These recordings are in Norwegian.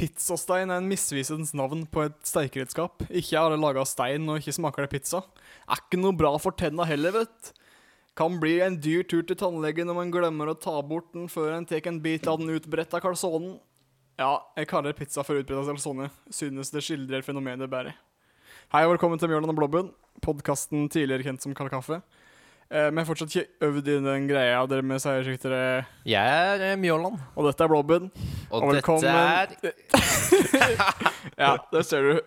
Pizzastein er en misvisende navn på et steikeredskap. Ikke er det laga av stein og ikke smaker det pizza. Er ikke noe bra for tenna heller, vet Kan bli en dyr tur til tannlegen når man glemmer å ta bort den før en tar en bit av den utbredte calzonen. Ja, jeg kaller pizza for utbredt calzone. Synes det skildrer fenomenet bedre. Hei og velkommen til Mjøland og Blobben, podkasten tidligere kjent som Kald kaffe. Eh, jeg har fortsatt ikke øvd i den greia dere med slik Jeg er Mjåland, Og dette er Blobben. og, Og dette er Ja, det ser du.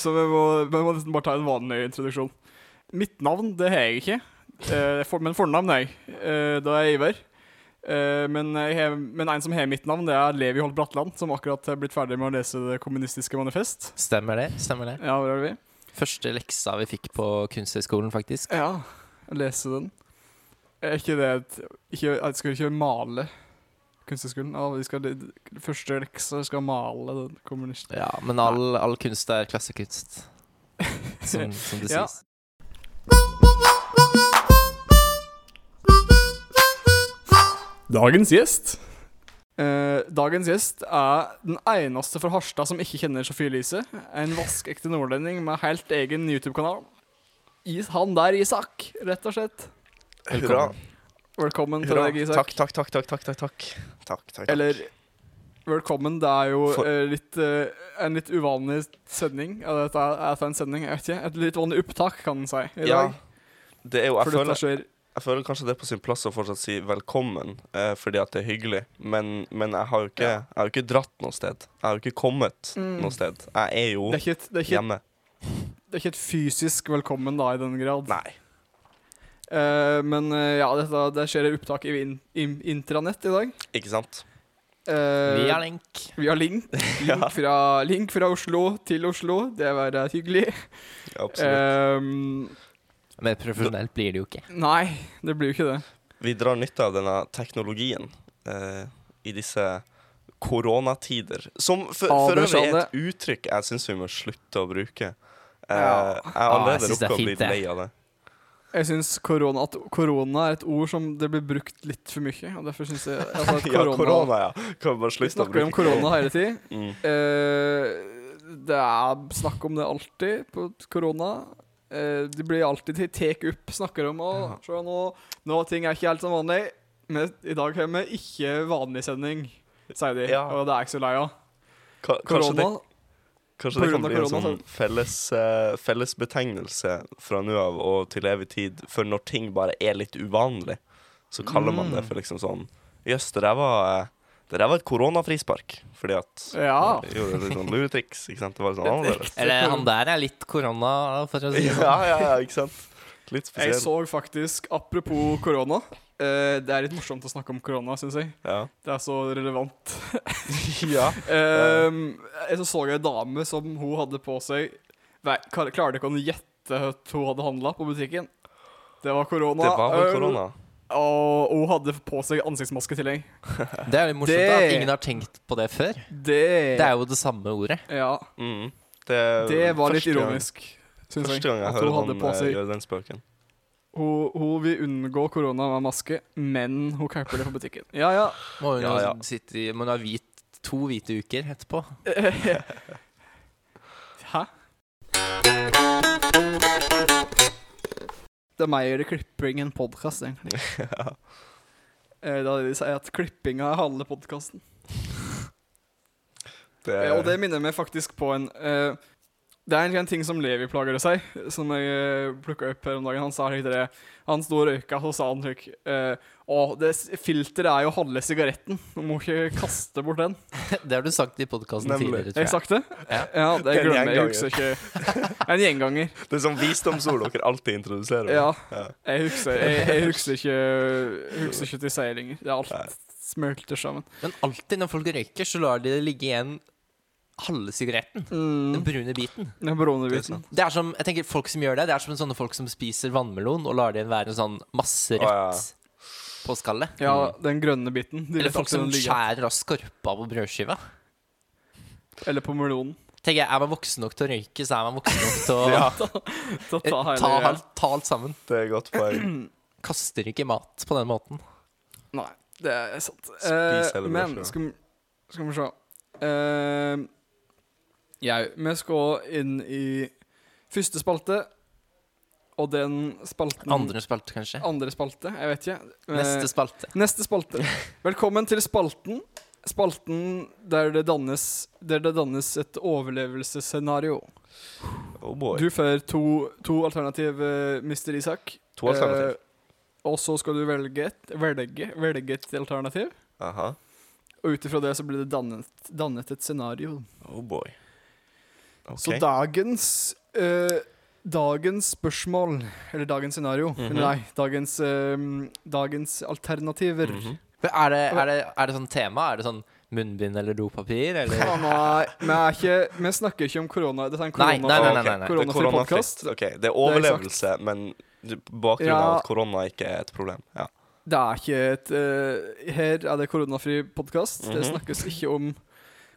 Så vi må, vi må nesten bare ta en vanlig introduksjon. Mitt navn, det har jeg ikke. Eh, men fornavn er jeg. Eh, da er jeg Iver. Men, jeg har, men en som har mitt navn, det er Levi Holt Bratland, som akkurat er blitt ferdig med å lese Det kommunistiske manifest. Stemmer det? stemmer det Ja, hvor er vi? Første leksa vi fikk på Kunsthøgskolen, faktisk. Ja, lese den. Er ikke det et ikke, Jeg skal ikke male Kunsthøgskolen. Ja, første leksa skal male den kommunisten. Ja, Men all, all kunst er klassekunst, som, som det Ja. sies. Dagens gjest Uh, Dagens gjest er den eneste fra Harstad som ikke kjenner Sofie Elise. En vaskeekte nordlending med helt egen YouTube-kanal. Is- Han der, Isak, rett og slett. Hurra. Velkommen til Hurra. deg, Isak. Takk, takk, takk, takk, takk, takk, takk. Takk, takk. Eller velkommen. Det er jo For- uh, litt, uh, en litt uvanlig sending. Eller dette er, er det en sending? Jeg vet ikke. Et litt vanlig opptak, kan en si. I Ja, dag. det er jo jeg føler, skjer jeg føler kanskje det er på sin plass å fortsatt si velkommen, uh, fordi at det er hyggelig. Men, men jeg har ikke, Ja. jeg har jo ikke dratt noe sted. Jeg har jo ikke kommet Mm. noe sted. Jeg er jo det er, ikke det, er ikke hjemme. Det er ikke et fysisk velkommen, da, i den grad. Nei. Eh, men eh, ja, dette, det skjer et opptak i in, in, intranett i dag. Ikke sant? Eh, Via link. via link. Link, Ja. fra, link fra Oslo til Oslo. Det var eh, hyggelig. Absolutt. Ehm, Men profesjonelt blir det jo ikke. nei, det blir jo ikke det. Vi drar nytte av denne teknologien eh, i disse koronatider. Som for, for det øvrig er et uttrykk jeg syns vi må slutte å bruke. Eh, Ja. Jeg har allerede synes er rukket å bli lei av det. Jeg syns korona, at korona er et ord som det blir brukt litt for mye. Og derfor syns jeg altså, korona, Ja, korona, ja. Kan vi bare slutte å snakker om korona hele tiden. Mm. Uh, det er snakk om det alltid på korona. Uh, det blir alltid tatt opp, snakker om å se nå, nå ting er ikke helt som vanlig. Men i dag har vi ikke vanlig sending, sier de. Ja. Og det er jeg ikke så lei av. Korona Kanskje det kan bli en sånn felles, eh, fellesbetegnelse fra nå av og til evig tid for når ting bare er litt uvanlig. Så kaller man det Mm. for liksom sånn Jøss, det der var eh, Det der var et koronafrispark. Fordi at Ja. jeg gjorde litt sånn luretriks. Ikke sant? Det var sånn annerledes. Eller han der er litt korona, for å si det Ja, sånn. ja, ja, ikke sant? Litt Jeg så faktisk, apropos korona eh, Det er litt morsomt å snakke om korona, syns jeg. Ja. Det er så relevant. ja. Um, jeg så så jeg en dame som hun hadde på seg Nei, klarte Klarer dere å gjette hva hun hadde handla på butikken? Det var korona. Det var vel korona. Og hun hadde på seg ansiktsmaske i tillegg. Det er litt morsomt Det- at ingen har tenkt på det før. Det, Det er jo det samme ordet. Ja, Mm. Det, det var litt ironisk, syns jeg. Første gang jeg At hører han gjøre den spøken. Hun, hun vil unngå korona med maske, men hun camper det på butikken. Ja, ja. Må hun Ja, ja. sitte i Må hun ha hvit, to hvite uker etterpå. Hæ? Det er mer klipping en podkast, egentlig. Eh, Da vil de si at klippinga er halve podkasten. Det, Og det minner meg faktisk på en eh, Det er en, en ting som Levi plager si, som jeg uh, plukka opp her om dagen. Han sa litt det Han sto og røyka, så sa han slik eh, Å, det filteret er jo halve sigaretten. Du må ikke kaste bort den. Det har du sagt i podkasten tidligere, tror jeg jeg. sagt det? Ja. Ja, det glemmer jeg. Husker ikke. En gjenganger. det er sånn visdomsord dere alltid introduserer. Ja. Ja. Jeg husker, jeg, jeg husker ikke husker ikke til seg lenger. Det er alt smelter sammen. Men alltid når folk røyker, så lar de det ligge igjen halve sigaretten. Den Mm. brune biten. Den brune biten. Det er som, jeg tenker Folk som gjør det, det er som sånne folk som spiser vannmelon og lar det være en sånn masse Å, ja. rødt på skallet. Ja, den grønne biten. De Eller folk som skjærer av skorpa på brødskiva. Eller på melonen. Tenker jeg, Er man voksen nok til å røyke, så er man voksen nok til å Ja, Så eh, ta ta, alt, ta alt sammen. det er godt poeng. Kaster ikke mat på den måten. Nei, det er sant. Spis Eh, hele men brødskiva. skal, skal vi se Eh, ja, vi skal inn i første spalte. Og den spalten Andre spalte, kanskje? Andre spalte, jeg vet ikke. Eh, Neste spalte. Neste spalte. Velkommen til spalten. Spalten der det dannes, der det dannes et overlevelsesscenario. Oh boy. Du får to, to alternativ, eh, Mr. Isak. To alternativ. Eh, og så skal du velge et, velge, velge et alternativ. Aha. Og ut ifra det så blir det dannet, dannet et scenario. Oh boy. Ok. Så dagens uh, Dagens spørsmål, eller dagens scenario mm -hmm. Nei, dagens, eh, dagens alternativer. Mm -hmm. Er det, er, det, er det sånn tema? Er det sånn munnbind eller dopapir? Eller? Ja, nei, vi, er ikke, vi snakker ikke om korona. Dette er en Nei, korona, nei, nei, Ok, nei, nei. det er koronafri podcast. Det er overlevelse, men bakgrunnen bakgrunn av Ja. at korona ikke er et problem. Ja. Det er ikke et uh, Her er det koronafri podkast. Det Mhm. snakkes ikke om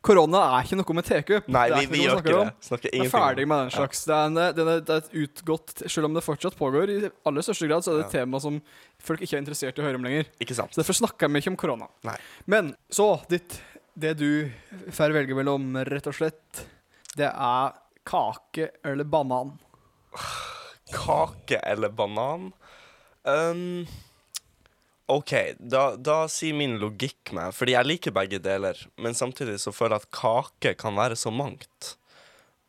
Korona er ikke noe med opp. Nei, vi, vi gjør ikke det. Snakker Vi er ferdig med den slags. Det, er en, det, er, det er et utgått Selv om det fortsatt pågår, i aller største grad, så er det et tema som folk ikke er interessert i å høre om lenger. Ikke sant? Så derfor snakker vi ikke om korona. Nei. Men så, ditt, det du får velge mellom, rett og slett, det er kake eller banan. Kake eller banan? Um, OK, da, da sier min logikk meg Fordi jeg liker begge deler, men samtidig så føler jeg at kake kan være så mangt.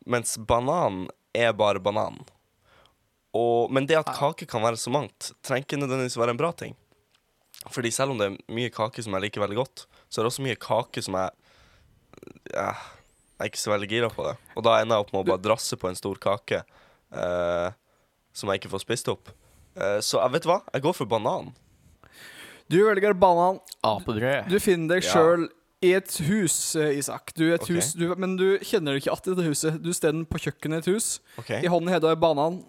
Mens banan er bare banan. Og, men det at kake kan være så mangt, trenger ikke nødvendigvis være en bra ting. Fordi selv om det er mye kake som jeg liker veldig godt, så er det også mye kake som jeg ja, Jeg er ikke så veldig gira på det. Og da ender jeg opp med å bare drasse på en stor kake eh, som jeg ikke får spist opp. Eh, så jeg vet hva, jeg går for banan. Du velger banan. Apebrød. Du finner deg sjøl i et hus, eh, Isak. Du er et Ok. hus, du, men du kjenner deg ikke igjen i dette huset. Du står på kjøkkenet i et hus. OK? I hånden har du banan,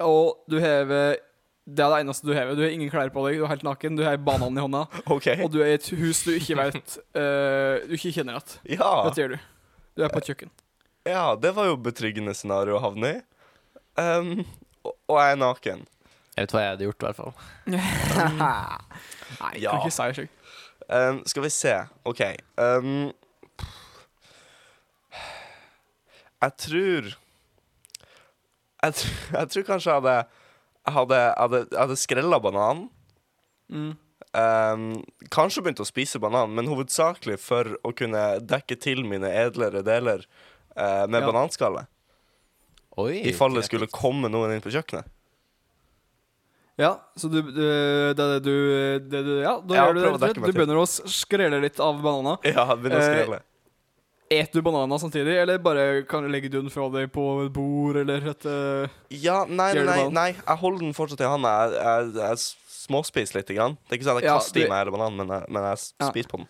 og du hever Det er det eneste du hever. Du har ingen klær på deg, du er helt naken. Du har banan i hånda, ok og du er i et hus du ikke vet eh, Du ikke kjenner igjen. Ja, Hva gjør du? Du er på et kjøkken. ja, det var jo betryggende scenario å havne i. Um, og, og jeg er naken. Jeg vet hva jeg hadde gjort, i hvert fall. Nei, jeg Ja. kan ikke si det. slik. Um, skal vi se. OK. Um, jeg tror jeg, tr jeg tror kanskje jeg hadde Jeg hadde, hadde, hadde skrella bananen. Mm. Um, kanskje begynt å spise banan, men hovedsakelig for å kunne dekke til mine edlere deler uh, med Ja. bananskalle. Oi. I fall det skulle komme noen inn på kjøkkenet. Ja, så du, du, det, du, det, du Ja, da Ja, gjør du det. prøv å rett og dekke meg Du til. begynner å skrelle litt av banana. Ja, begynner å Eh, skrelle. Et du banana samtidig, eller bare kan du legge den fra deg på et bord, eller et eh, Ja, nei, gjør du nei, banan? nei, jeg holder den fortsatt i handa. Jeg, jeg, jeg småspiser litt. grann. Det er ikke sånn at jeg Ja, kaster i du- meg hele bananen, men jeg, men jeg s- Ja. spiser på den.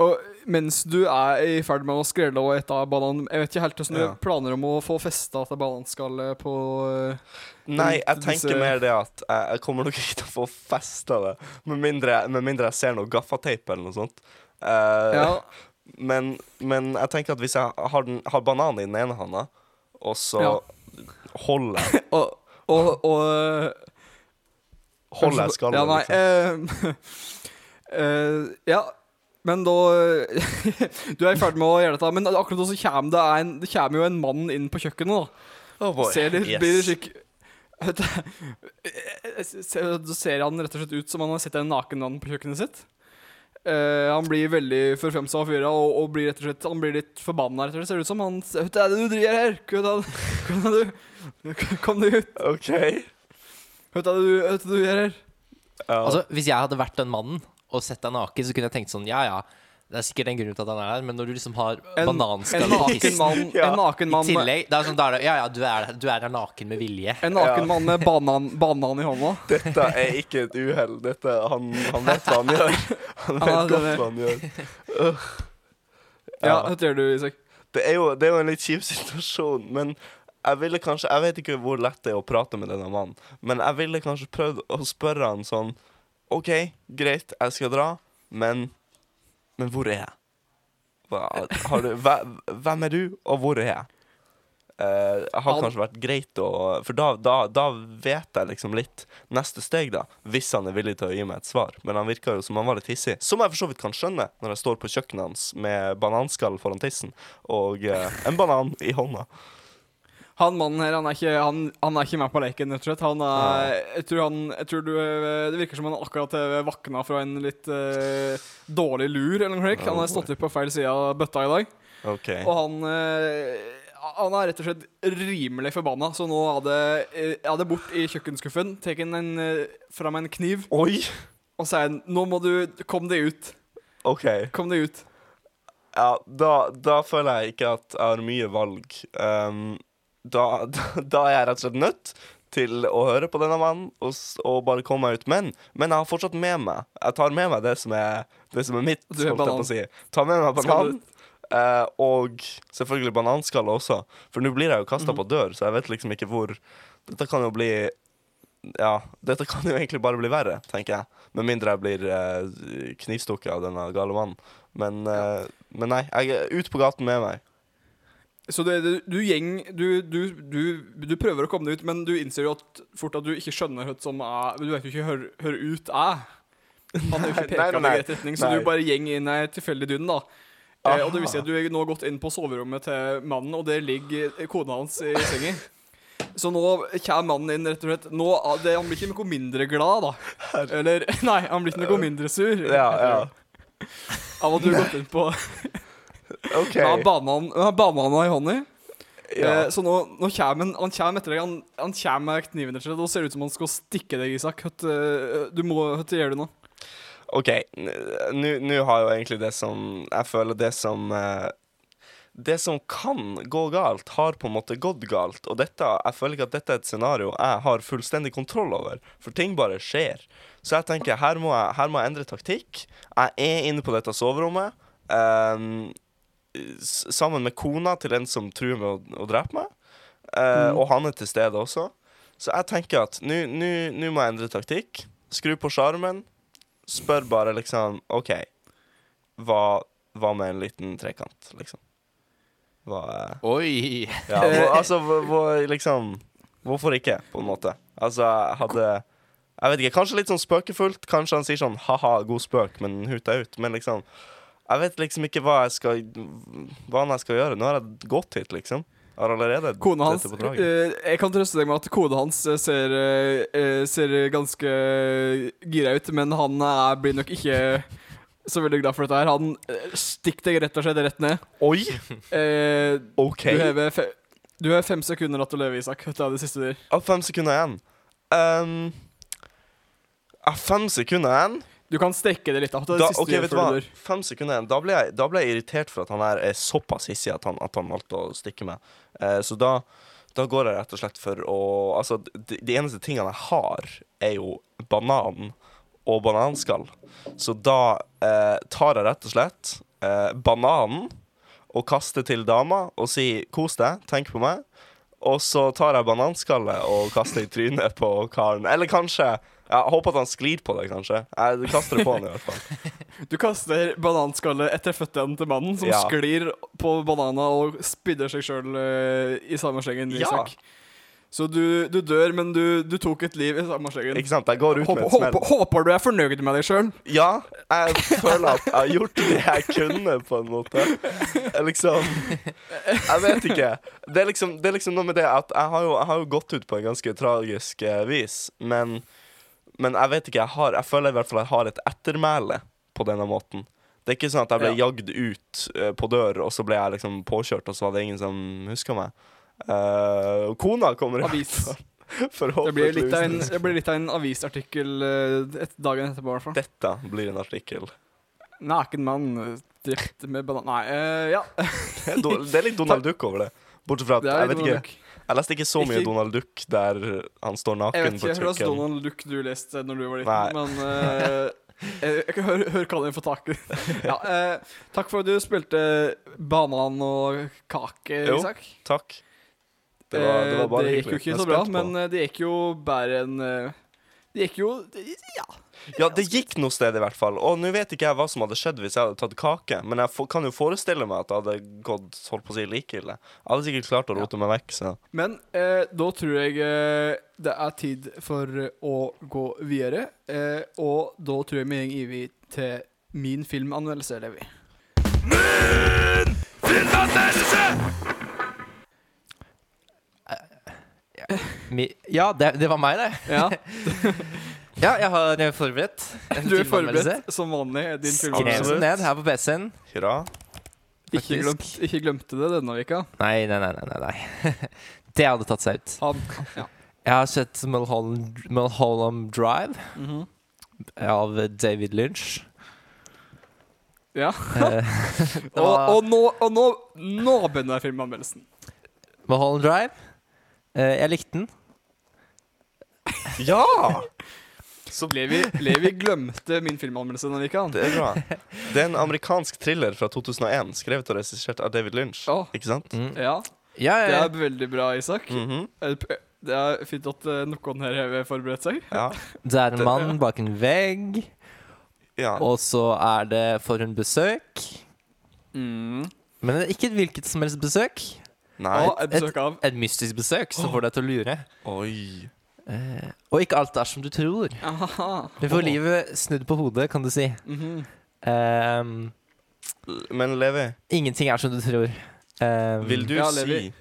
Og mens du er i ferd med å skrelle og ete av banan Jeg vet ikke helt hvordan Ja. du planer om å få festa til bananskallet på uh, Nei, jeg tenker mer det at jeg, jeg kommer nok ikke til å få festa det. Med mindre, med mindre jeg ser noe gaffateip eller noe sånt. Uh, Ja, men, men jeg tenker at hvis jeg har, den, har banan i den ene handa, og så Ja. holder jeg og, og, og eh, Holder jeg skallet, Ja, nei liksom. Uh, eh, Ja, men da Du er i ferd med å gjøre dette, men akkurat nå så kommer det, en, det kommer jo en mann inn på kjøkkenet. da Oh boy. Ser litt, Yes. blir det skikk du, ser- Da ser han rett og slett ut som han har sett en naken mann på kjøkkenet sitt. Uh, han blir veldig forfremsa av fyra og, og blir rett og slett Han blir litt forbanna. Rett og slett Ser ut som han hva er det du driver her? Er det hva er det du Kom deg ut. OK. Hva er det du gjør her? Uh. Altså, Hvis jeg hadde vært den mannen og sett deg naken, så kunne jeg tenkt sånn Ja, ja, det er sikkert en grunn til at han er her, men når du liksom har En, bananskall en naken tissen mann, Ja. en naken mann I tillegg det er sånn, da er det, Ja, ja, du er, du er her naken med vilje. en naken Ja. mann med banan, banan i hånda. Dette er ikke et uhell. Dette, han, han vet hva han gjør. Han vet Ja, godt hva han gjør. Ja, hva gjør du, Isak? Det er, jo, det er jo en litt kjip situasjon, men jeg ville kanskje Jeg vet ikke hvor lett det er å prate med denne mannen, men jeg ville kanskje prøvd å spørre han sånn OK, greit, jeg skal dra, men Men hvor er jeg? Hva, har du, hve- hvem er du, og hvor er jeg? Uh, har kanskje vært greit å For da, da, da vet jeg liksom litt neste steg, da. Hvis han er villig til å gi meg et svar. Men han virka jo som han var litt hissig. Som jeg for så vidt kan skjønne når jeg står på kjøkkenet hans med bananskall foran tissen og uh, en banan i hånda. Han mannen her, han er ikke, han, han er ikke med på leken, rett og slett. Han er, jeg tror han, jeg tror du, eh, Det virker som han akkurat har våkna fra en litt uh, dårlig lur, eller noe. Han har stått opp på feil side av bøtta i dag. Okay. Og han uh, Han er rett og slett rimelig forbanna, så nå hadde det jeg hadde bort i kjøkkenskuffen, tatt en, eh, fram en kniv Oi! og sier Nå må du Kom deg ut. OK. Kom deg ut. Ja, da, da føler jeg ikke at jeg har mye valg. Um, da, da, da er jeg rett og slett nødt til å høre på denne mannen og, og bare komme meg ut. Men, men jeg har fortsatt med meg Jeg tar med meg det som er, det som er mitt. Du er banan. si. Ta med meg banan. eh, og selvfølgelig bananskallet også. For nå blir jeg jo kasta mm -hmm. på dør, så jeg vet liksom ikke hvor Dette kan jo bli Ja, dette kan jo egentlig bare bli verre, tenker jeg. Med mindre jeg blir eh, knivstukket av denne gale mannen. Men, eh, men nei, jeg er ute på gaten med meg. Så det, du, du gjeng du, du, du, du prøver å komme deg ut, men du innser jo at, fort at du ikke skjønner hva som er Du vet jo ikke hør, hør ut er. Han har jo ikke peka deg i rett retning, så Nei. du bare gjeng inn ei tilfeldig dun, da. Eh, og det vil viser at du er nå gått inn på soverommet til mannen, og der ligger kona hans i senga. Så nå kommer mannen inn, rett og slett. Nå, det, han blir ikke noe mindre glad, da. Eller Nei, han blir ikke noe mindre sur. Ja, ja. Av at du har gått inn på OK. ja, banan, ja, banana i hånda. Ja. Eh, så nå, nå kommer han, han kommer etter deg. Han, han kommer med kniven etter deg. og ser ut som han skal stikke deg, Isak. Hva, eh, du må, hva gjør du nå? OK, nå nå har jo egentlig det som Jeg føler det som eh, Det som kan gå galt, har på en måte gått galt. Og dette, jeg føler ikke at dette er et scenario jeg har fullstendig kontroll over. For ting bare skjer. Så jeg tenker, her må jeg, her må jeg endre taktikk. Jeg er inne på dette soverommet. s- sammen med kona til en som truer med å, å drepe meg. Eh, Og han er til stede også. Så jeg tenker at nå må jeg endre taktikk. Skru på sjarmen. Spør bare liksom OK, hva, hva med en liten trekant, liksom? Hva eh, Oi! Ja, hvor, altså, hvor, hvor, liksom Hvorfor ikke, på en måte? Altså, jeg hadde Jeg vet ikke, kanskje litt sånn spøkefullt. Kanskje han sier sånn ha-ha, god spøk, men hut deg ut. Men liksom Jeg vet liksom ikke hva jeg skal Hva jeg skal gjøre. Nå har jeg gått hit, liksom. Jeg har allerede Kona hans eh, Jeg kan trøste deg med at kona hans eh, ser, eh, ser ganske gira ut, men han er, blir nok ikke så veldig glad for dette her. Han stikker deg rett og slett rett ned. Oi! OK. Du har fe du har fem sekunder igjen til å leve, Isak. Dette er det siste der. gjør. fem sekunder igjen. Um, fem sekunder igjen. Du kan strekke det litt. Da, Da, okay, ok, vet du hva? du. Fem sekunder igjen. Da da ble jeg irritert for at han her er såpass hissig at han, at han valgte å stikke meg. Eh, så da, da går jeg rett og slett for å Altså, de, de eneste tingene jeg har, er jo banan og bananskall. Så da eh, tar jeg rett og slett eh, bananen og kaster til dama og sier 'kos deg, tenk på meg'. Og så tar jeg bananskallet og kaster i trynet på karen. Eller kanskje Jeg håper at han sklir på det, kanskje. Jeg kaster det på han i hvert fall. Du kaster bananskallet etter føttene til mannen, som Ja. sklir på banana og spidder seg sjøl i samme slengen. Ja. Så du, du dør, men du, du tok et liv i samme slengen. Ikke sant? Jeg går ut med Håper, et smell. håper, du er fornøyd med deg sjøl. Ja, jeg føler at jeg har gjort det jeg kunne, på en måte. Jeg liksom Jeg vet ikke. Det er liksom, det er liksom noe med det at jeg har, jo, jeg har jo gått ut på en ganske tragisk eh, vis, men, men jeg vet ikke. Jeg, har, jeg føler i hvert fall jeg har et ettermæle på denne måten. Det er ikke sånn at jeg ble Ja. jagd ut uh, på dør, og så ble jeg liksom påkjørt, og så var det ingen som huska meg. Uh, kona kommer Avis. Det blir litt av en, det blir litt av en avisartikkel eh, et, dagen etterpå, Hvertfall. Dette blir en artikkel. Naken mann drept med banan... Nei, uh, ja. Det er litt Donald Duck over det. Bortsett fra at jeg vet ikke. Jeg leste ikke så mye Ikke- Donald Duck der han står naken på ikke Jeg vet ikke kjøkken. Donald Duck du leste når du var Nei. men uh, jeg, jeg kan høre, høre hva den får tak i. ja, uh, takk for at du spilte banan og kake, Jo. Isak. Takk. Det var, det var Eh, det gikk jo ikke så bra, men det gikk jo bare en eh, Det gikk jo Ja. Ja, det gikk noe sted, i hvert fall. Og nå vet ikke jeg hva som hadde skjedd hvis jeg hadde tatt kake, men jeg for, kan jo forestille meg at det hadde gått holdt på å si like ille. Jeg hadde sikkert klart å rote meg vekk, så Men eh, da tror jeg eh, det er tid for eh, å gå videre. Eh, og da tror jeg vi går over til min filmanmeldelse, Levi. Mi, ja, det, det var meg, det. Ja, Ja, jeg har eh, forberedt en Du er forberedt som vanlig. Din Skrev den ned her på PC-en. hurra. Ikke, glemt, ikke glemte det denne veka. Nei, nei, nei. nei, nei, det hadde tatt seg ut. Han, ja. Jeg har sett Mulholland, Mulholland Drive Mhm. av David Lynch. ja. Eh, Og, og, nå, og nå, nå begynner filmanmeldelsen. Mulholland Drive. Eh, jeg likte den. Ja! Så Levi, Levi glemte min filmanmeldelse denne det er bra. Det er en amerikansk thriller fra 2001, skrevet og regissert av David Lynch. Å. Ikke sant? Mm. Ja, Ja, det ja, er veldig bra, Isak. Mhm. Det er fint at eh, noen her har forberedt seg. Ja. det er en mann bak en vegg, ja. og så er det for en besøk. Mm. Men det er ikke et hvilket som helst besøk. Nei. Og et besøk av Et mystisk besøk som får deg til å lure. Oi. Eh, og ikke alt er som du tror. Aha. Du får livet snudd på hodet, kan du si. Mhm. Ehm, Men Levi, ingenting er som du tror. Ehm, vil du Ja, si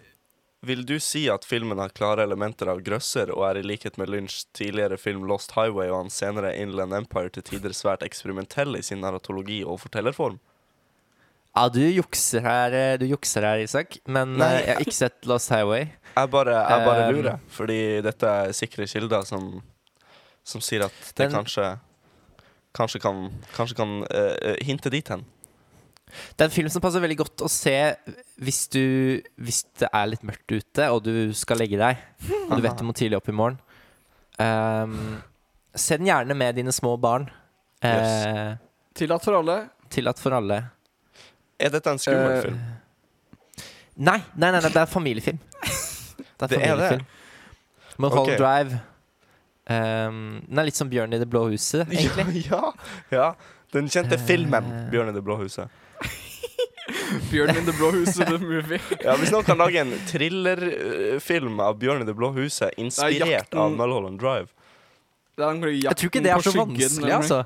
Vil du si at filmen har klare elementer av grøsser og er i likhet med Lynch tidligere film Lost Highway og hans senere Inland Empire til tider svært eksperimentell i sin narratologi og fortellerform? Ja, du jukser her, eh, du jukser her, Isak. Men Nei. eh, jeg har ikke sett Lost Highway. Jeg bare, jeg bare Um, lurer, fordi dette er sikre kilder som, som sier at det Den- kanskje Kanskje kan, kanskje kan eh, eh, hinte dit hen. Det er en film som passer veldig godt å se hvis, du, hvis det er litt mørkt ute, og du skal legge deg. Og du vet du må tidlig opp i morgen. Um, se den gjerne med dine små barn. Eh, Tillatt for alle. Tillatt for alle. Er dette en skummel Eh, film? Nei, nei, nei, nei, det er familiefilm. Det er Det er det? Mulholland Ok. Drive. Um, den er litt som Bjørn i det blå huset, egentlig. Ja, ja. Den kjente filmen Eh. 'Bjørn i det blå huset'. Bjørn in the Blå Huset, the movie. Ja, Hvis noen kan lage en thrillerfilm av 'Bjørn i det blå huset', inspirert av Mulholland Drive Det Jeg tror ikke det er så vanskelig, altså.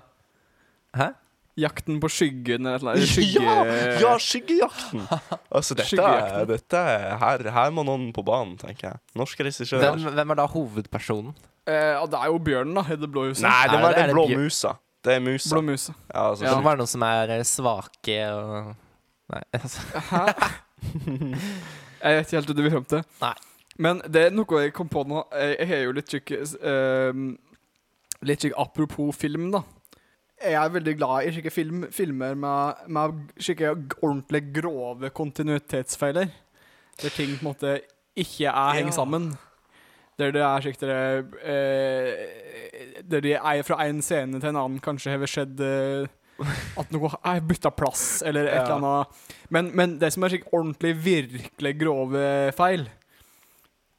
Hæ? Jakten på skyggen eller noe. Skygge... Ja, ja, skyggejakten! Altså, dette, er, dette er, her, her må noen på banen, tenker jeg. Norske regissører. Hvem, hvem er da hovedpersonen? Eh, det er jo bjørnen, da, i det blå huset. Nei, det var det- er den blå bjør- musa. Det er musa. Blå musa. Ja, altså, Det må være noen som er eh, svake og Nei, altså. Hæ? jeg vet ikke helt hva du vil fram til. Nei. Men det er noe jeg kom på nå. Jeg, har jo litt skikk uh, Litt skikk apropos film, da. Jeg er veldig glad i slike film, filmer med, med slike ordentlig grove kontinuitetsfeiler. Der ting på en måte ikke er henger sammen. Der det er slik dere eh, Der de er fra en scene til en annen kanskje har skjedd eh, at noe er bytta plass, eller et eller annet. Men, men det som er slik ordentlig, virkelig grove feil,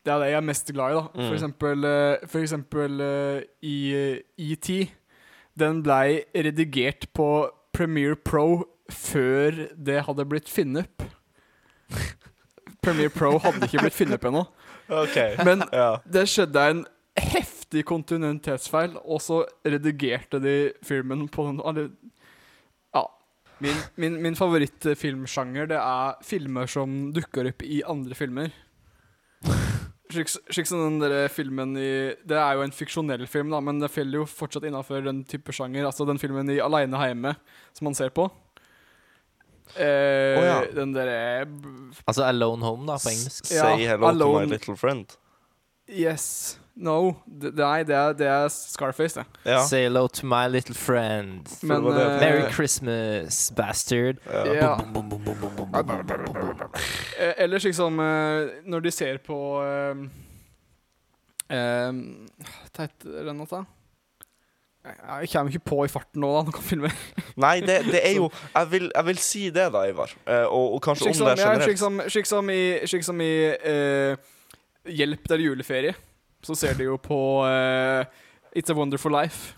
det er det jeg er mest glad i, da. For Mm. eksempel, eh, for eksempel eh, i ET. Den blei redigert på Premiere Pro før det hadde blitt opp. Premiere Pro hadde ikke blitt opp ennå. Okay. Men Ja. det skjedde en heftig kontinuitetsfeil, og så redigerte de filmen på den Ja. Min, min, min favorittfilmsjanger det er filmer som dukker opp i andre filmer. Slik, slik som den der filmen i Det er jo en fiksjonell film, da, men det faller jo fortsatt innafor den type sjanger. Altså den filmen i Aleine heime som man ser på. Eh, oh, ja. Den derre Altså Alone Home, da, på engelsk. Ja, Say hello to my little friend. Yes. No. Nei, det er, det er Scarface, det. Ja. Say hello to my little friend. Men, uh, Merry Christmas, bastard. Ja. Ellers liksom eh, Når de ser på eh, um, Teite Renata jeg kommer ikke på i farten nå, da. Nå kan filme. Nei, det, det, er jo jeg vil, jeg vil, si det, da, Ivar. og, og kanskje slik om det generelt. Slik som, i, slik som i uh, Hjelp, det er juleferie. Så ser de jo på uh, It's a Wonderful Life.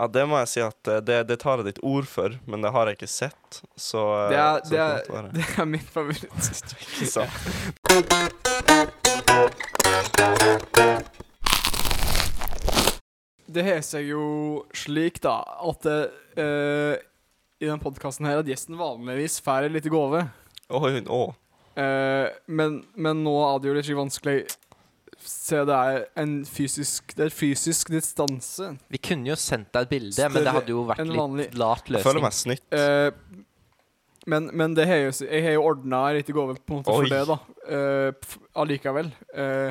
Ja, det må jeg si at eh, det, det tar jeg ditt ord for, men det har jeg ikke sett, så eh, Det er, så det er, det er min favoritt. Det har seg jo slik, da, at eh, i den podkasten her at gjesten vanligvis får en liten gave. Oh, oh. Uh, men, men nå er det jo litt vanskelig Se, det er en fysisk Det er fysisk distanse. Vi kunne jo sendt deg et bilde, men det hadde jo vært litt lat løsning. Jeg føler meg snytt. Uh, men, men det har jo- jeg har jo ordna en liten gave på en måte Oi. for det, da. Uh, Allikevel. Uh,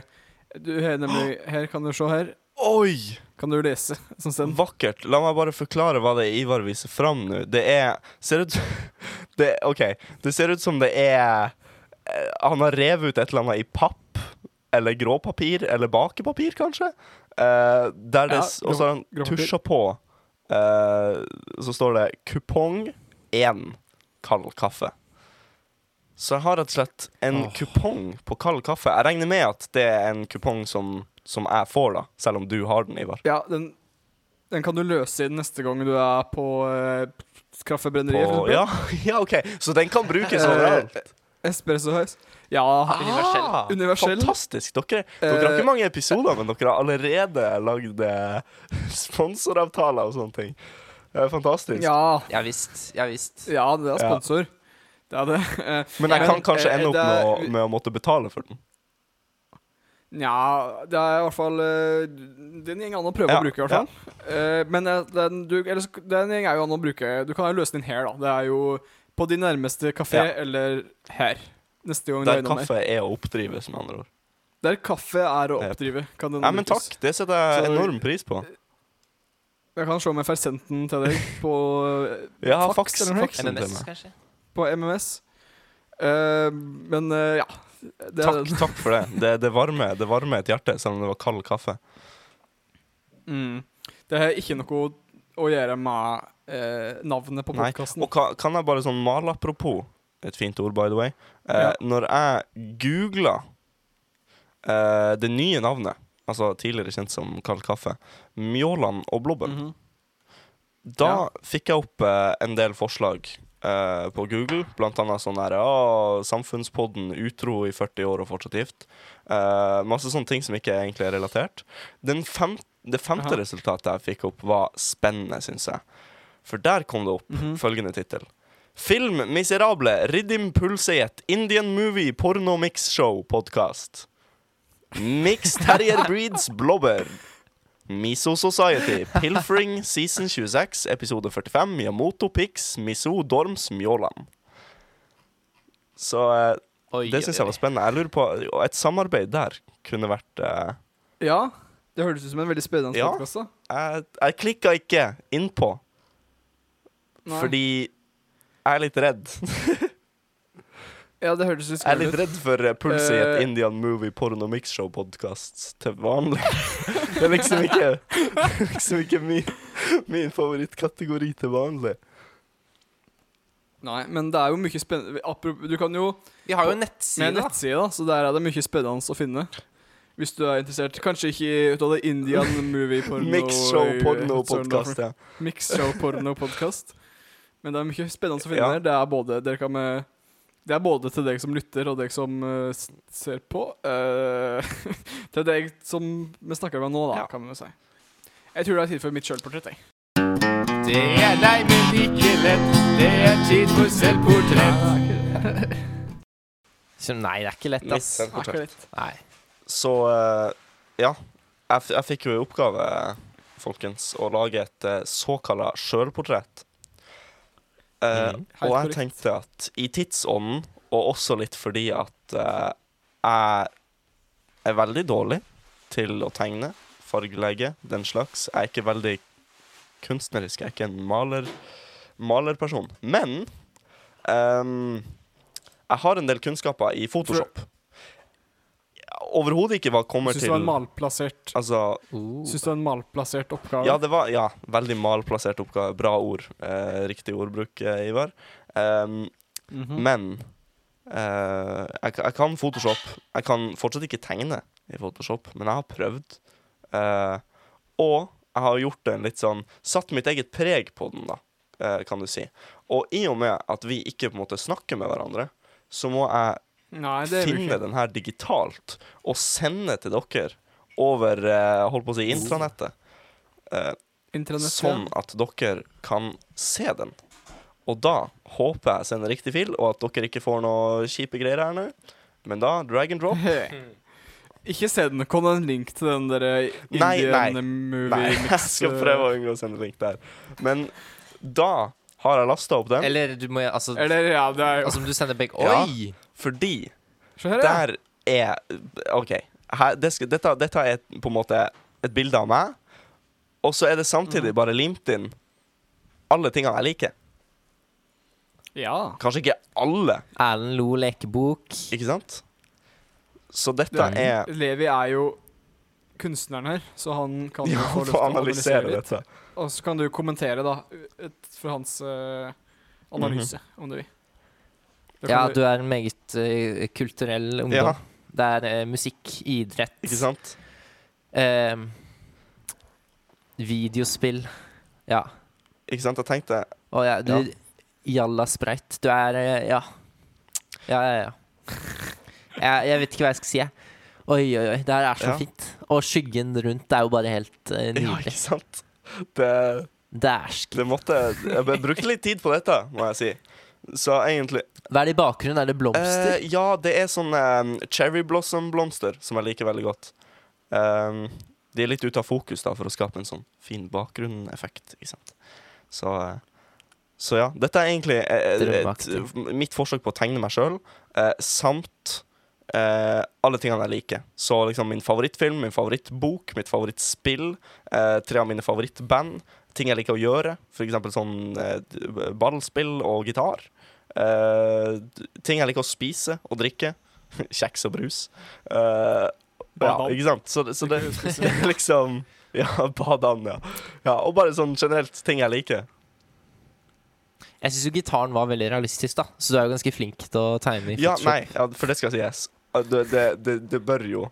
du har nemlig Her kan du se her. Oi! Kan du lese? Vakkert. La meg bare forklare hva det er Ivar viser fram nå. Det er Ser ut det, OK. Det ser ut som det er Han har revet ut et eller annet i papp. Eller gråpapir. Eller bakepapir, kanskje. Eh, der det, Ja, og så har han tusja på eh, Så står det 'kupong 1 kald kaffe'. Så jeg har rett og slett en oh. kupong på kald kaffe. Jeg regner med at det er en kupong som, som jeg får, da. Selv om du har den, Ivar. Ja, den, den kan du løse inn neste gang du er på uh, Kaffebrenneriet. ja, ja, OK. Så den kan brukes Eh, overalt? Espresso House. Ja, Universell. Ah, Universell. Fantastisk. Dere, dere har Eh, ikke mange episoder, men dere har allerede lagd eh, sponsoravtaler og sånne ting. Det er fantastisk. ja, Ja visst. Ja visst. ja, det er Ja. sponsor. Det er det. Eh, Men jeg Men, kan kanskje eh, ende opp med å, er- med å måtte betale for den. Nja, det er i hvert fall eh, Den gjeng an å prøve Ja, å bruke, i hvert fall. Eh, men eh, den, du, er den går jo an å bruke Du kan jo løse den her, da. Det er jo på din nærmeste kafé Ja. eller her. Neste gang du Der er innom her. kaffe er å oppdrives, med andre ord. Der kaffe er å Yep. oppdrive. Kan den Nei, men brukes. takk. Det setter jeg Så- enorm pris på. Jeg kan se om jeg får sendt den til deg på, eh, Ja, Fax faks, eller noe faksen til MMS, meg. kanskje? på MMS. Eh, men eh, ja. Det er Takk, den. takk for det. Det, det, varmer, det varmer et hjerte, selv om det var kald kaffe. Mm. Det er ikke noe å gjøre med eh, navnet på podkasten. Og ka, kan jeg bare sånn malapropos, et fint ord by the way eh, Ja. Når jeg googla eh, det nye navnet, altså tidligere kjent som kald kaffe, Mjåland og Blobben, Mhm. da Ja. fikk jeg opp eh, en del forslag eh, på Google. Blant annet sånn her ja, Samfunnspodden utro i 40 år og fortsatt gift. Eh, masse sånne ting som ikke egentlig er relatert. Den fem, det femte Aha. resultatet jeg fikk opp, var spennende, syns jeg. For der kom det opp Mhm. følgende tittel. Film Miserable Riddim Pulseit Indian Movie Porno Mix Show Podcast. Mix Terrier Breeds Blobber. Miso Society Pilfering Season 26 Episode 45 Miyamoto Pix Miso Dorms Mjåland. Så eh, Oi, det syns jeg var spennende. Jeg lurer på Et samarbeid der kunne vært eh, Ja, det høres ut som en veldig spennende Ja. podkast. Jeg, jeg klikka ikke innpå Nei. fordi jeg er litt redd. Ja, det hørtes litt Jeg er litt redd for uh, Pulse i et Eh. Indian Movie Porno Mix Show-podkast til vanlig. det er liksom ikke, liksom ikke min, min favorittkategori til vanlig. Nei, men det er jo mye spennende Du kan jo Vi har jo en nettside, en nettside, da, så der er det mye spennende å finne. Hvis du er interessert. Kanskje ikke ut av det Indian movie porno Mix Show eh, Porno-podkast, sånn ja. Mix Show Porno-podkast. Men det er mye spennende å finne Ja. her. Det er både dere kan med det er både til deg som lytter, og deg som uh, ser på. Uh, til deg som vi snakker med nå, da, Ja. kan man jo si. Jeg tror det er tid for mitt sjølportrett. jeg. Det er lei, men ikke lett. Det er tid for selvportrett. Nei, det er ikke lett, Mitt ass. selvportrett. Nei. Så eh, ja. Jeg, jeg fikk jo i oppgave, folkens, å lage et uh, såkalla sjølportrett. Uh, mm, og jeg korrekt. tenkte at i tidsånden, og også litt fordi at uh, jeg er veldig dårlig til å tegne, fargelegge, den slags. Jeg er ikke veldig kunstnerisk. Jeg er ikke en maler, malerperson. Men um, jeg har en del kunnskaper i Photoshop. Overhodet ikke hva kommer Syns du til det var en malplassert Altså, Uh. Syns det var en malplassert oppgave? ja, det var ja, veldig malplassert oppgave. Bra ord. Eh, riktig ordbruk, eh, Ivar. Um, mm -hmm. Men eh, jeg, jeg kan Photoshop. Jeg kan fortsatt ikke tegne i Photoshop, men jeg har prøvd. Eh, Og jeg har gjort en litt sånn Satt mitt eget preg på den, da, eh, kan du si. Og i og med at vi ikke på en måte snakker med hverandre, så må jeg Nei, det finne den her digitalt og sende til dere over uh, holdt på å si intranettet. Uh, intranettet. sånn at dere kan se den. Og da håper jeg sender riktig fil, og at dere ikke får noe kjipe greier her nå. Men da, drag and drop. Ikke send Kom en link til den der Nei, Indian movie Nei, jeg skal eh, prøve å unngå å sende link der. Men da har jeg lasta opp den, Eller du må altså, Eller, ja, det er jo altså om du sender begge Ja. Fordi her, ja. der er OK. Her, det skal, dette, dette er på en måte et bilde av meg, og så er det Mm. samtidig bare limt inn alle tingene jeg liker. Ja. Kanskje ikke alle, Erlend Lo lekebok. ikke sant? Så dette Det er Levi er jo kunstneren her, så han kan Ja, få lov til å analysere litt. dette. Og så kan du kommentere, da, ut fra hans uh, analyse, Mhm. om du vil. Ja, du er en meget uh, kulturell ungdom. Ja. Det er uh, musikk, idrett, Ikke sant? Uh, videospill. Ja. Ikke sant? Jeg tenkte Og ja, du Jalla spreit. Du er eh, Ja. Ja, ja, ja. Jeg, jeg vet ikke hva jeg skal si, jeg. Oi, oi, oi. Det her er så Ja. fint. Og skyggen rundt er jo bare helt nydelig Ja, ikke sant? Det, Dæsken. det måtte Jeg brukte litt tid på dette, må jeg si. Så egentlig Hva er det i bakgrunnen? Er det blomster? Eh, ja, det er sånne um, cherry blossom-blomster som jeg liker veldig godt. Um, de er litt ute av fokus da for å skape en sånn fin bakgrunneffekt. Ikke sant? Så, eh, så ja. Dette er egentlig eh, et, mitt forsøk på å tegne meg sjøl, samt eh, alle tingene jeg liker. Så liksom min favorittfilm, min favorittbok, mitt favorittspill, eh, tre av mine favorittband. Ting jeg liker å gjøre, f.eks. sånn eh, ballspill og gitar. Eh, d- ting jeg liker å spise og drikke. Kjeks og brus. Uh, ja, ikke sant? Så, det- så det er liksom Ja, badan, ja. ja. Og bare sånn generelt ting jeg liker. Jeg syns jo gitaren var veldig realistisk, da. Så du er jo ganske flink til å tegne i Ja, nei, ja, for det skal sies. Uh, Det, det, det, det bør jo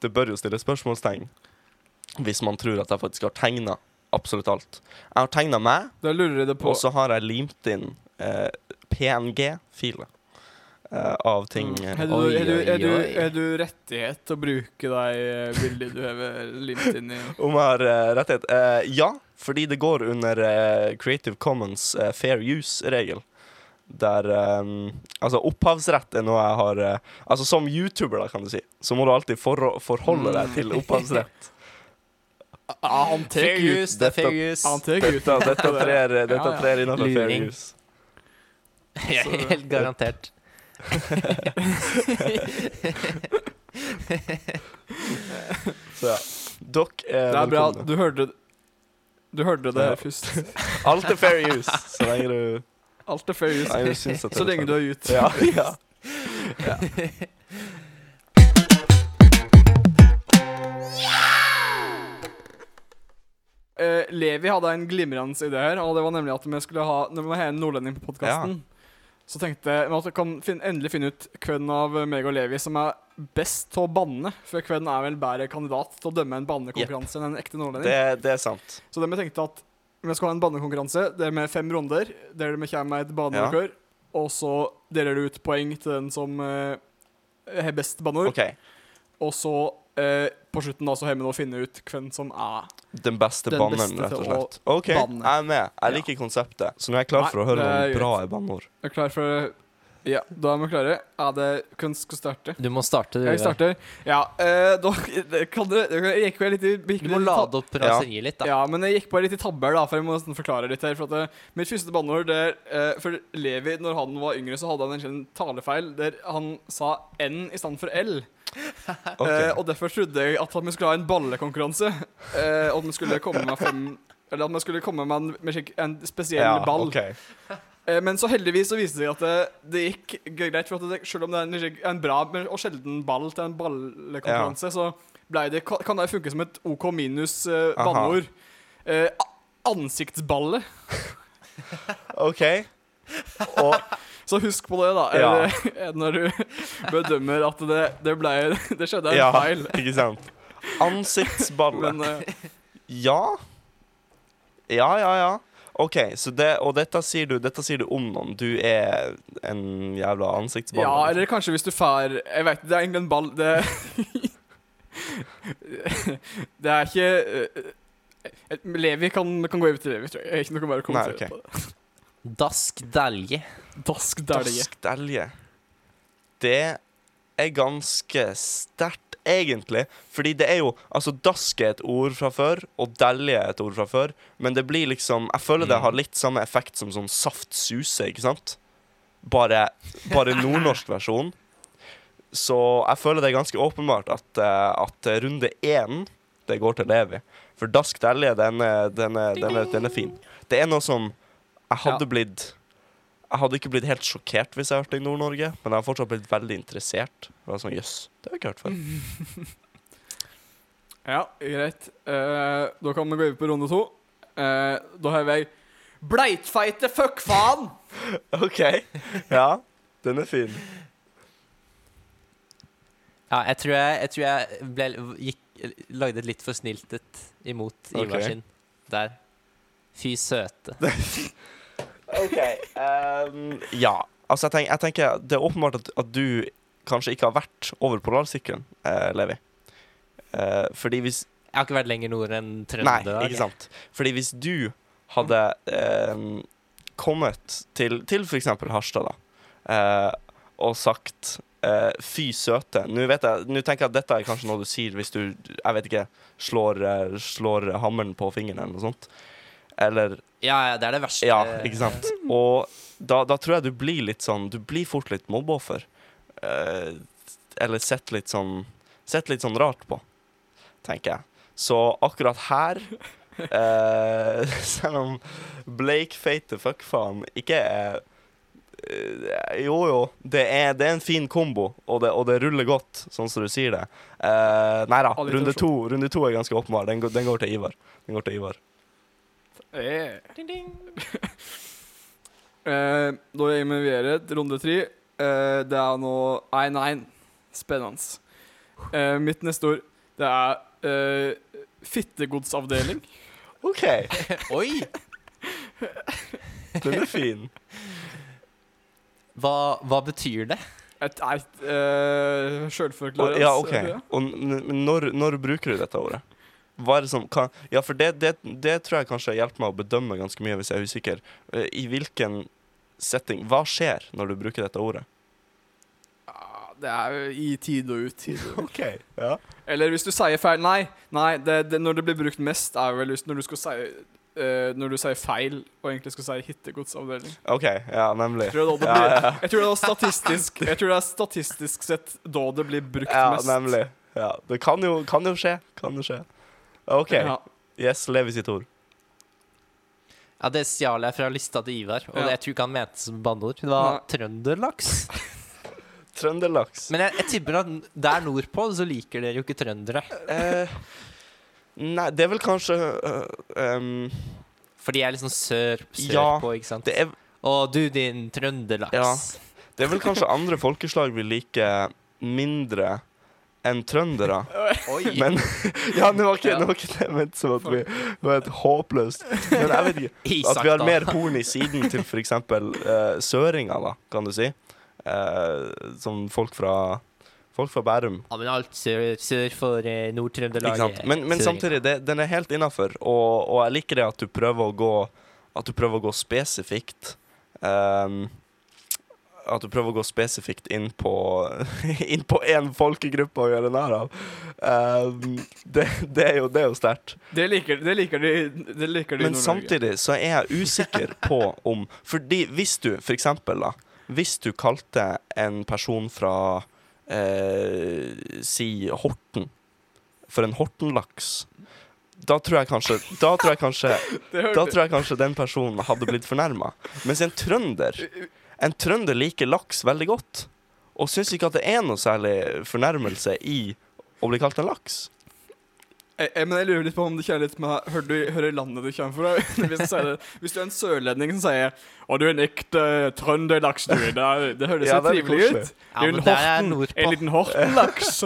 Det bør jo stille spørsmålstegn hvis man tror at jeg faktisk har tegna absolutt alt. Jeg har tegna meg, og så har jeg limt inn eh, PNG-filer eh, av ting. Mm. eh, du, Oi, har du, er, du, er, du rettighet til å bruke de bildene du har limt inn i Om jeg har eh, rettighet? Eh, ja, fordi det går under eh, Creative Commons eh, fair use-regel. Der um, Altså, opphavsrett er noe jeg har uh, Altså, som YouTuber, da, kan du si, så må du alltid for forholde deg til opphavsrett. Han tar Fair ut use, Dette er trer, innenfor fair use. Helt garantert. Så ja. Dere er, Det er bra. Du hørte Du hørte det Ja. først. Alt er fair use, så lenge du, Alt er fair use. Nei, Så lenge du er ute. Ja, ja. Eh, Levi hadde en glimrende idé her, og det var nemlig at vi skulle ha Når vi må ha en nordlending på podkasten, så tenkte jeg at jeg kan fin endelig finne ut hvem av meg og Levi som er best til å banne. For hvem er vel bedre kandidat til å dømme en bannekonkurranse enn en ekte nordlending? Det, det er sant. Så det vi tenkte at vi skal ha en bannekonkurranse Det er med fem runder, der vi kommer med et banemarkør, og så deler du ut poeng til den som har uh, best banneord. Okay. Og så eh, på slutten da så har vi nå å finne ut hvem som er Den beste Den banneren, beste rett og slett. OK, banne. jeg er med. Jeg Ja. liker konseptet. Så nå er jeg klar Nei, for å høre noen bra banneord. Er klar for Ja, da er vi klare. Ja, det Hvem skal starte? Du må starte, du. Jeg starter. Ja, eh, da kan du Jeg gikk litt i gikk Du må litt lade opp raseriet litt, da. Ja, men jeg gikk bare litt i tabber, da, for jeg må nesten forklare litt her. For at det, Mitt første banneord der er eh, For Levi, når han var yngre, så hadde han en talefeil der han sa N i stedet for L. okay. Eh, og derfor trodde jeg at vi skulle ha en ballekonkurranse. Eh, og at vi skulle komme med fem Eller at vi skulle komme med en, med en spesiell ja, ball. OK. Eh, men så heldigvis så viste det seg at det, gikk greit. For det, selv om det er en, bra og sjelden ball til en ballekonkurranse, så ble det, kan det funke som et OK minus uh, banneord. Eh, a- ansiktsballe. OK. Og Så husk på det, da. Ja. Når du bedømmer at det, det ble Det skjedde en Ja, feil. ikke sant. Ansiktsballe. Men eh, Ja. Ja, ja, ja. OK, så det, og dette sier, du, dette sier du om noen. Du er en jævla ansiktsball. Ja, eller kanskje hvis du fær Jeg vet det er egentlig en ball Det, det er ikke eh, Levi kan, kan gå over til Levi, tror jeg. Ikke noe bare å kommentere Nei, ok. på det. Dask delje. Dask delje. Dask dælje. Det er ganske sterkt, egentlig. Fordi det er jo Altså, dask er et ord fra før, og delje er et ord fra før. Men det blir liksom Jeg føler det har litt samme effekt som sånn saft suse, ikke sant? Bare, bare nordnorsk versjon. Så jeg føler det er ganske åpenbart at, eh, at runde én, det går til Levi. For dask delje, den, er- den, er- den, er- den er fin. Det er noe som jeg hadde blitt Jeg hadde ikke blitt helt sjokkert hvis jeg hadde vært i Nord-Norge, men jeg har fortsatt blitt veldig interessert. Det var sånn, Jøss, det har jeg ikke hørt før. Ja, greit. Eh, da kan vi gå over på runde to. Eh, da har jeg Bleitfeite fuckfaen! OK. Ja, den er fin. Ja, jeg tror jeg, jeg, tror jeg ble, gikk, lagde et litt for sniltet imot Ivar okay. sin der. Fy søte. OK. Um, ja. Altså, jeg, tenker, jeg tenker Det er åpenbart at, at du kanskje ikke har vært over polarsirkelen, eh, Levi. Eh, fordi hvis Jeg har ikke vært lenger nord enn Nei, Trøndelag. ikke sant. Fordi hvis du hadde eh, kommet til, til f.eks. Harstad, da, eh, og sagt eh, 'fy søte' Nå vet jeg, nå tenker jeg at dette er kanskje noe du sier hvis du jeg vet ikke, slår, eh, slår hammeren på fingeren eller noe sånt. Eller Ja, ja, det er det verste. Ja, ikke sant. Og da, da tror jeg du blir litt sånn Du blir fort litt mobbeoffer. Eh, eller sett litt sånn Sett litt sånn rart på, tenker jeg. Så akkurat her eh, Selv om bleikfeite fuckfaen ikke er eh, Jo, jo. Det er, det er en fin kombo, og det, og det ruller godt, sånn som du sier det. Eh, nei da. Runde to, runde to er ganske åpenbar. Den, den går til Ivar. Den går til Ivar. Eh. Eh, da er vi videre til runde tre. Eh, det er nå 1-1. Spennende. Eh, mitt neste ord, det er eh, fittegodsavdeling. OK, Oi! den er fin. Hva, hva betyr det? Et, et uh, sjølforklarende. Ja, OK. Og n- n- når, når bruker du dette ordet? Som kan Ja, for det, det, det tror jeg kanskje hjelper meg å bedømme ganske mye hvis jeg er usikker. Eh, I hvilken setting Hva skjer når du bruker dette ordet? Ja, det er jo i tide og utide. OK. Ja. Eller hvis du sier feil Nei, nei det, det, når det blir brukt mest, er vel når du skal si Uh, Når du sier feil og egentlig skal si hittegodsavdeling. OK. Ja, nemlig. Jeg tror, det, da blir, jeg tror det er statistisk Jeg tror det er statistisk sett da det blir brukt Ja, mest. nemlig. Ja, det kan jo, kan jo skje. Kan jo skje. OK. Ja. Yes, Levi sitt ord. Ja, Det stjal jeg fra lista til Ivar, og Ja. jeg tror ikke han mente som banneord. Det var Nei. trønderlaks. Trønderlaks. Men jeg, jeg tipper at der nordpå så liker dere jo ikke trøndere. Eh, nei, det er vel kanskje uh, um, For de er liksom sør, sør Ja, på, ikke sant? det, er, Og du, din trønderlaks. Ja. det er vel kanskje andre folkeslag vi liker mindre enn trøndere. Men Ja, nå var ikke, nå var ikke det ment som at vi var helt håpløst Men jeg vet ikke. At vi har mer horn i siden til f.eks. Uh, søringer, da, kan du si. Uh, som folk fra Folk fra Bærum. Ja, men alt sør, sør for eh, Nord-Trøndelag? Men, men samtidig, det, den er helt innafor, og, og jeg liker det at du prøver å gå At du prøver å gå spesifikt. ehm, at du prøver å gå spesifikt inn på Inn på én folkegruppe å gjøre narr av. Um, det, det er jo, det er jo sterkt. Det liker, det liker de Det liker de Men samtidig så er jeg usikker på om Fordi hvis du, for eksempel, da Hvis du kalte en person fra eh, Si Horten for en Horten-laks, da tror jeg kanskje Da tror jeg kanskje Da tror jeg kanskje den personen hadde blitt fornærma. Mens en trønder En trønder liker laks veldig godt, og syns ikke at det er noe særlig fornærmelse i å bli kalt en laks. Jeg, jeg, men jeg lurer litt på om det kjenner litt med Hører, du, hører landet du kommer fra? Hvis, du sier det. Hvis du er en sørlending som sier 'Å, du er en ekte trønderlaks, du'. Det, er- det høres Ja, så er trivelig ut. Ja, Du er men en det er horten. nordpå. En liten hortenlaks.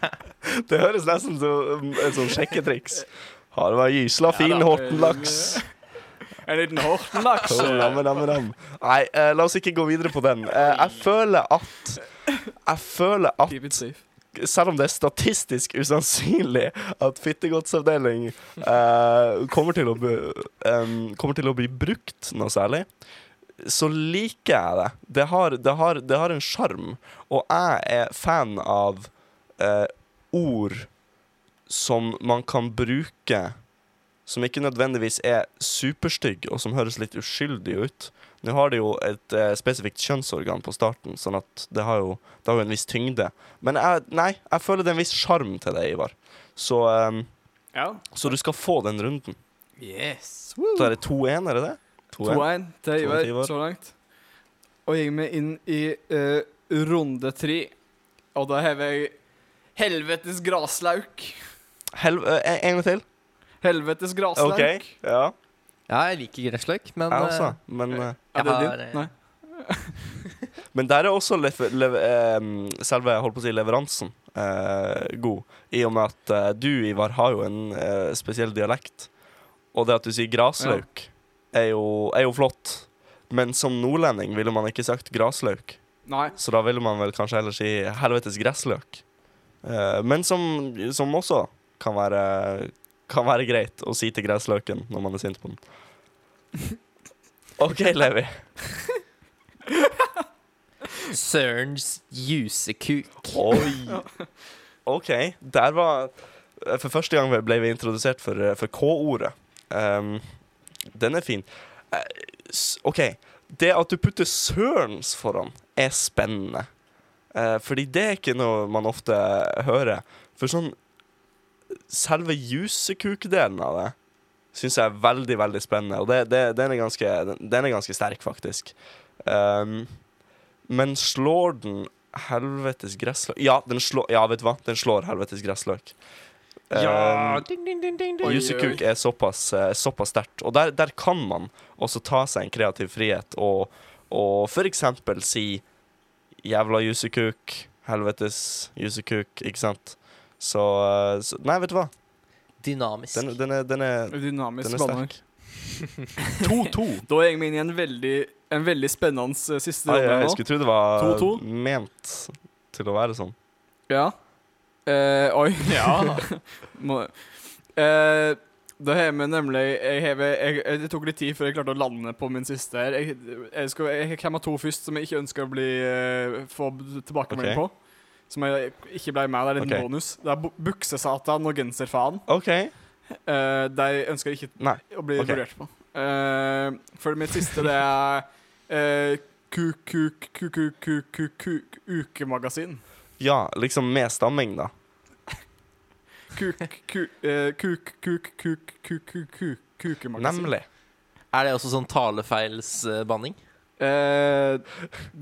Det høres nesten som et sånt sjekketriks. Har vært var gysla fin Ja Horten-laks. En liten Horten-laks. Nei, eh, la oss ikke gå videre på den. Eh, jeg føler at Jeg føler at Keep it safe. selv om det er statistisk usannsynlig at fittegodsavdeling eh, kommer, til å be, em, kommer til å bli brukt noe særlig, så liker jeg det. Det har, det har, det har en sjarm. Og jeg er fan av eh, ord som man kan bruke som ikke nødvendigvis er superstygg, og som høres litt uskyldig ut. Nå har de jo et eh, spesifikt kjønnsorgan på starten, sånn at det har jo, det har jo en viss tyngde. Men jeg, nei, jeg føler det er en viss sjarm til det, Ivar. Så, um, Ja. så du skal få den runden. Yes. Da er det 2-1, er det det? 2-1. 2-1 til Ivar. Ivar så langt. Og jeg meg inn i uh, runde tre. Og da har jeg helvetes graslauk. Helv eh, en en gang til. Helvetes grasløk. OK. Ja, Ja, jeg liker gressløk, men jeg også. eh, Men, uh, Er det har, din? eh, Nei. men der er også em, selve holdt på å si, leveransen uh, god. I og med at uh, du, Ivar, har jo en uh, spesiell dialekt. Og det at du sier graslauk, er, jo, er jo flott. Men som nordlending ville man ikke sagt graslauk. Nei. Så da ville man vel kanskje heller si helvetes gressløk. Eh, men som, som også kan være, kan være greit å si til gressløken når man er sint på den. OK, Levi. Sørens jusekuk. Oi. OK. Der var For første gang ble vi introdusert for, eh, for K-ordet. Um, den er fin. Eh, OK. Det at du putter sørens foran, er spennende. Uh, fordi det er ikke noe man ofte hører. For sånn Selve jusekuk-delen av det syns jeg er veldig, veldig spennende. Og det, det, den, er ganske, den, er ganske sterk, faktisk. Um, men slår den helvetes gressløk Ja, den slår, ja, vet du hva? Den slår helvetes gressløk. Um, Ding, ding, ding, ding. Jusekuk er såpass, eh, såpass sterkt. Og der, der kan man også ta seg en kreativ frihet og, og for eksempel si 'jævla jusekuk', 'helvetes jusekuk', ikke sant? Så, eh, så Nei, vet du hva? Dynamisk. Den, den, er, den, er, Dynamisk den er sterk. 2-2. Da er jeg med inn i en veldig, en veldig spennende eh, siste runde Jeg nå. skulle tro det var 2-2. ment til å være sånn. Ja. Eh, oi. Ja. Må, eh, da har vi nemlig jeg, heve, jeg, jeg, Det tok litt tid før jeg klarte å lande på min siste. her Jeg, jeg, skal, jeg kommer to først som jeg ikke ønsker å bli uh, få tilbakemelding okay. på. Som jeg ikke ble med. Det er en okay. Bonus. Det er buksesatan og genserfaen. OK. Uh, de ønsker ikke Nei. å bli okay. vurdert på. Uh, for mitt siste, det er uh, Kuk-kuk-kuk-kuk-kuk-ukemagasin. Ja, liksom med stamming, da. eh, Kuk-kuk-kuk-kuk-kuk-kukemagasin. Nemlig. Er det også sånn talefeilsbanning? Eh,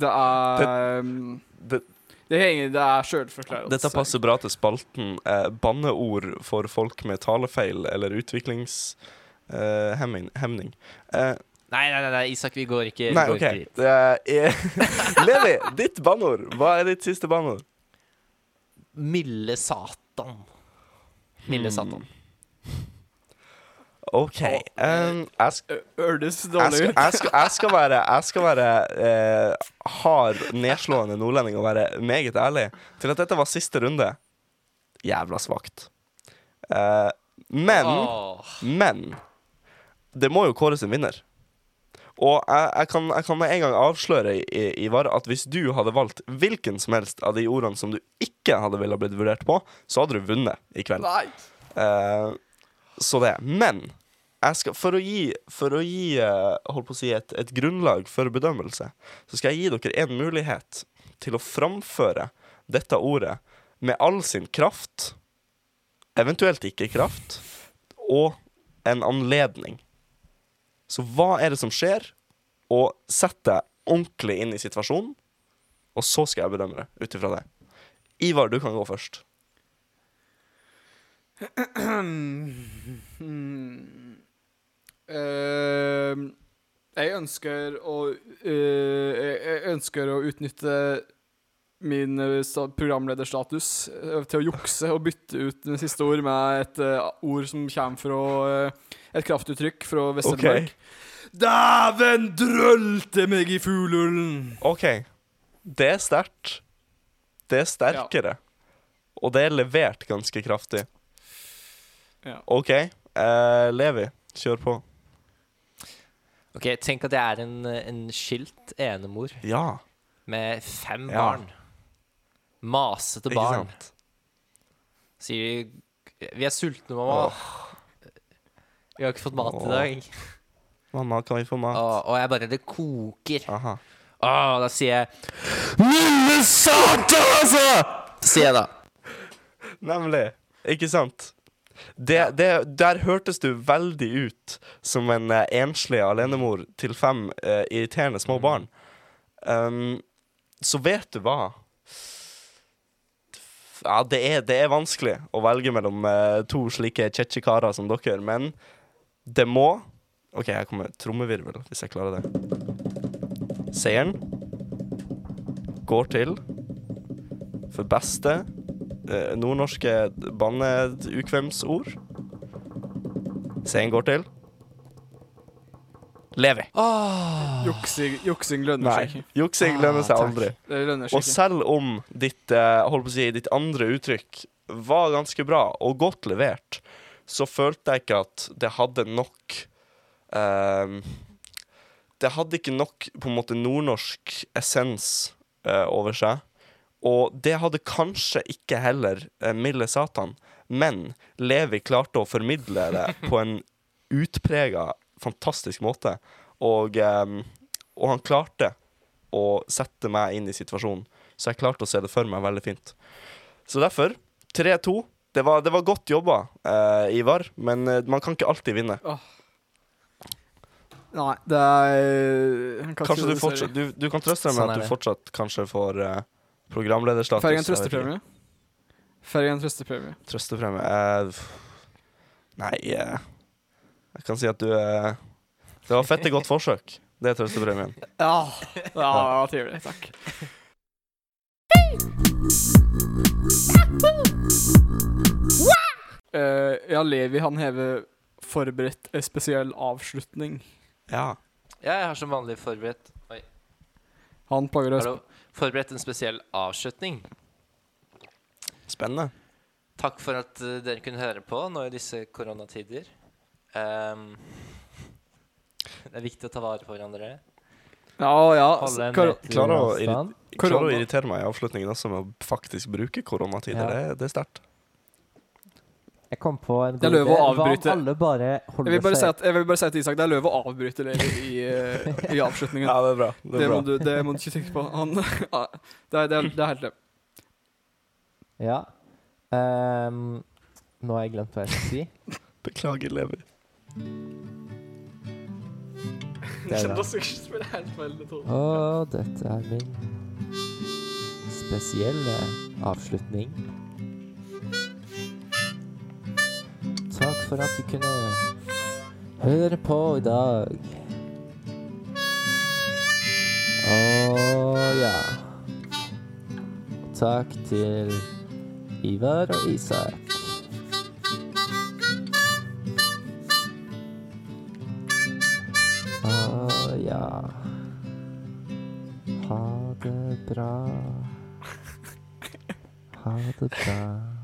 det er um, Det, Det, er, det er sjølforklarende. dette passer bra til spalten eh, banneord for folk med talefeil eller utviklingshemning. Eh, Eh, Nei, nei, nei, nei, Isak, vi går ikke, vi nei, går okay. ikke dit. Levi, ditt banneord. Hva er ditt siste banneord? Milde satan. Milde Hmm. OK. Um, jeg, sk Ørdes dårlig skal, ut. jeg, skal, jeg skal være, jeg skal være eh, hard, nedslående nordlending og være meget ærlig til at dette var siste runde. Jævla svakt. Eh, men oh. Men det må jo kåres en vinner. Og jeg, jeg, kan, jeg kan med en gang avsløre, I- Ivar, at hvis du hadde valgt hvilken som helst av de ordene som du ikke hadde ville blitt vurdert på, så hadde du vunnet i kveld. Nei. Eh, så det. Men skal, for å gi, for å gi eh, holdt på å si et, et grunnlag for bedømmelse, så skal jeg gi dere en mulighet til å framføre dette ordet med all sin kraft, eventuelt ikke kraft, og en anledning. Så hva er det som skjer? Og sett deg ordentlig inn i situasjonen, og så skal jeg bedømme det ut ifra det. Ivar, du kan gå først. Eh, jeg ønsker å uh, Jeg ønsker å utnytte min eh, sta- programlederstatus eh, til å jukse og bytte ut det siste ord med et uh, ord som kommer fra et kraftuttrykk fra Vest-Telemark. Dæven drølte meg i fugleulen! OK. Det er sterkt. Det er sterkere. Og det er levert ganske kraftig. Ja. OK. Levi, kjør på. Ok, Tenk at jeg er en, en skilt enemor Ja, med fem Ja. barn. Masete ikke barn. sant? Sier vi Vi er sultne, mamma. Vi har ikke fått mat i dag. Mamma, kan vi få mat? Og, og jeg bare Det koker. Aha. Åh, da sier jeg Lille satan, altså! Sier jeg da. Nemlig. Ikke sant? Det, det, der hørtes du veldig ut som en uh, enslig alenemor til fem uh, irriterende små barn. Um, så vet du hva? Ja, det er, det er vanskelig å velge mellom uh, to slike tsjetsjikarer som dere, men det må OK, her kommer trommevirvel, hvis jeg klarer det. Seieren går til for beste nordnorske banneukvemsord. Seieren går til Levi. Juksing, juksing lønner seg ikke. juksing lønner seg Ah, aldri. Lønner seg og selv om ditt, eh, holdt på å si, ditt andre uttrykk var ganske bra og godt levert, så følte jeg ikke at det hadde nok ehm, Det hadde ikke nok på en måte nordnorsk essens uh, over seg. Og det hadde kanskje ikke heller eh, Milde Satan, men Levi klarte å formidle det på en utprega, fantastisk måte. Og, eh, og han klarte å sette meg inn i situasjonen. Så jeg klarte å se det for meg veldig fint. Så derfor 3-2. Det var, det var godt jobba, eh, Ivar, men eh, man kan ikke alltid vinne. Nei, det er Kanskje, Kanskje du fortsatt Du, du kan trøste deg med Sånn at du fortsatt kanskje får eh, programlederstatus. Får jeg en jeg vet ikke. trøstepremie? Får jeg en trøstepremie? Trøstepremie eh, Nei eh, Jeg kan si at du eh, Det var fette godt forsøk. Det er trøstepremien. Ja. ja, det var trivelig. Takk. Uh, ja, Levi han hever forberedt en spesiell avslutning. Ja. Ja, jeg har som vanlig forberedt Oi, Han plager oss. Forberedt en spesiell avslutning. Spennende. Takk for at uh, dere kunne høre på nå i disse koronatider. Um, det er viktig å ta vare på hverandre. Ja, ja. En Klarer å, irri å irritere meg i avslutningen også med å faktisk bruke koronatider. Ja. Det, det er sterkt. Jeg kom på en Det er god løv å idé. Hva om avbryte. alle bare jeg, vil bare si at, jeg vil bare si til Isak det er løv å avbryte det i, eh, i avslutningen. Ja, det er bra. Det Det er må, bra. du, det må du ikke tenke på. Han, ja, det, er, det, er, det er helt løv. Ja. Um, nå har jeg glemt hva jeg skal si. Beklager, Levi. Det er bra. Og dette er min spesielle avslutning. For at du kunne høre på i dag. Og ja Takk til Ivar og Isak. Å ja. Ha det bra. Ha det bra.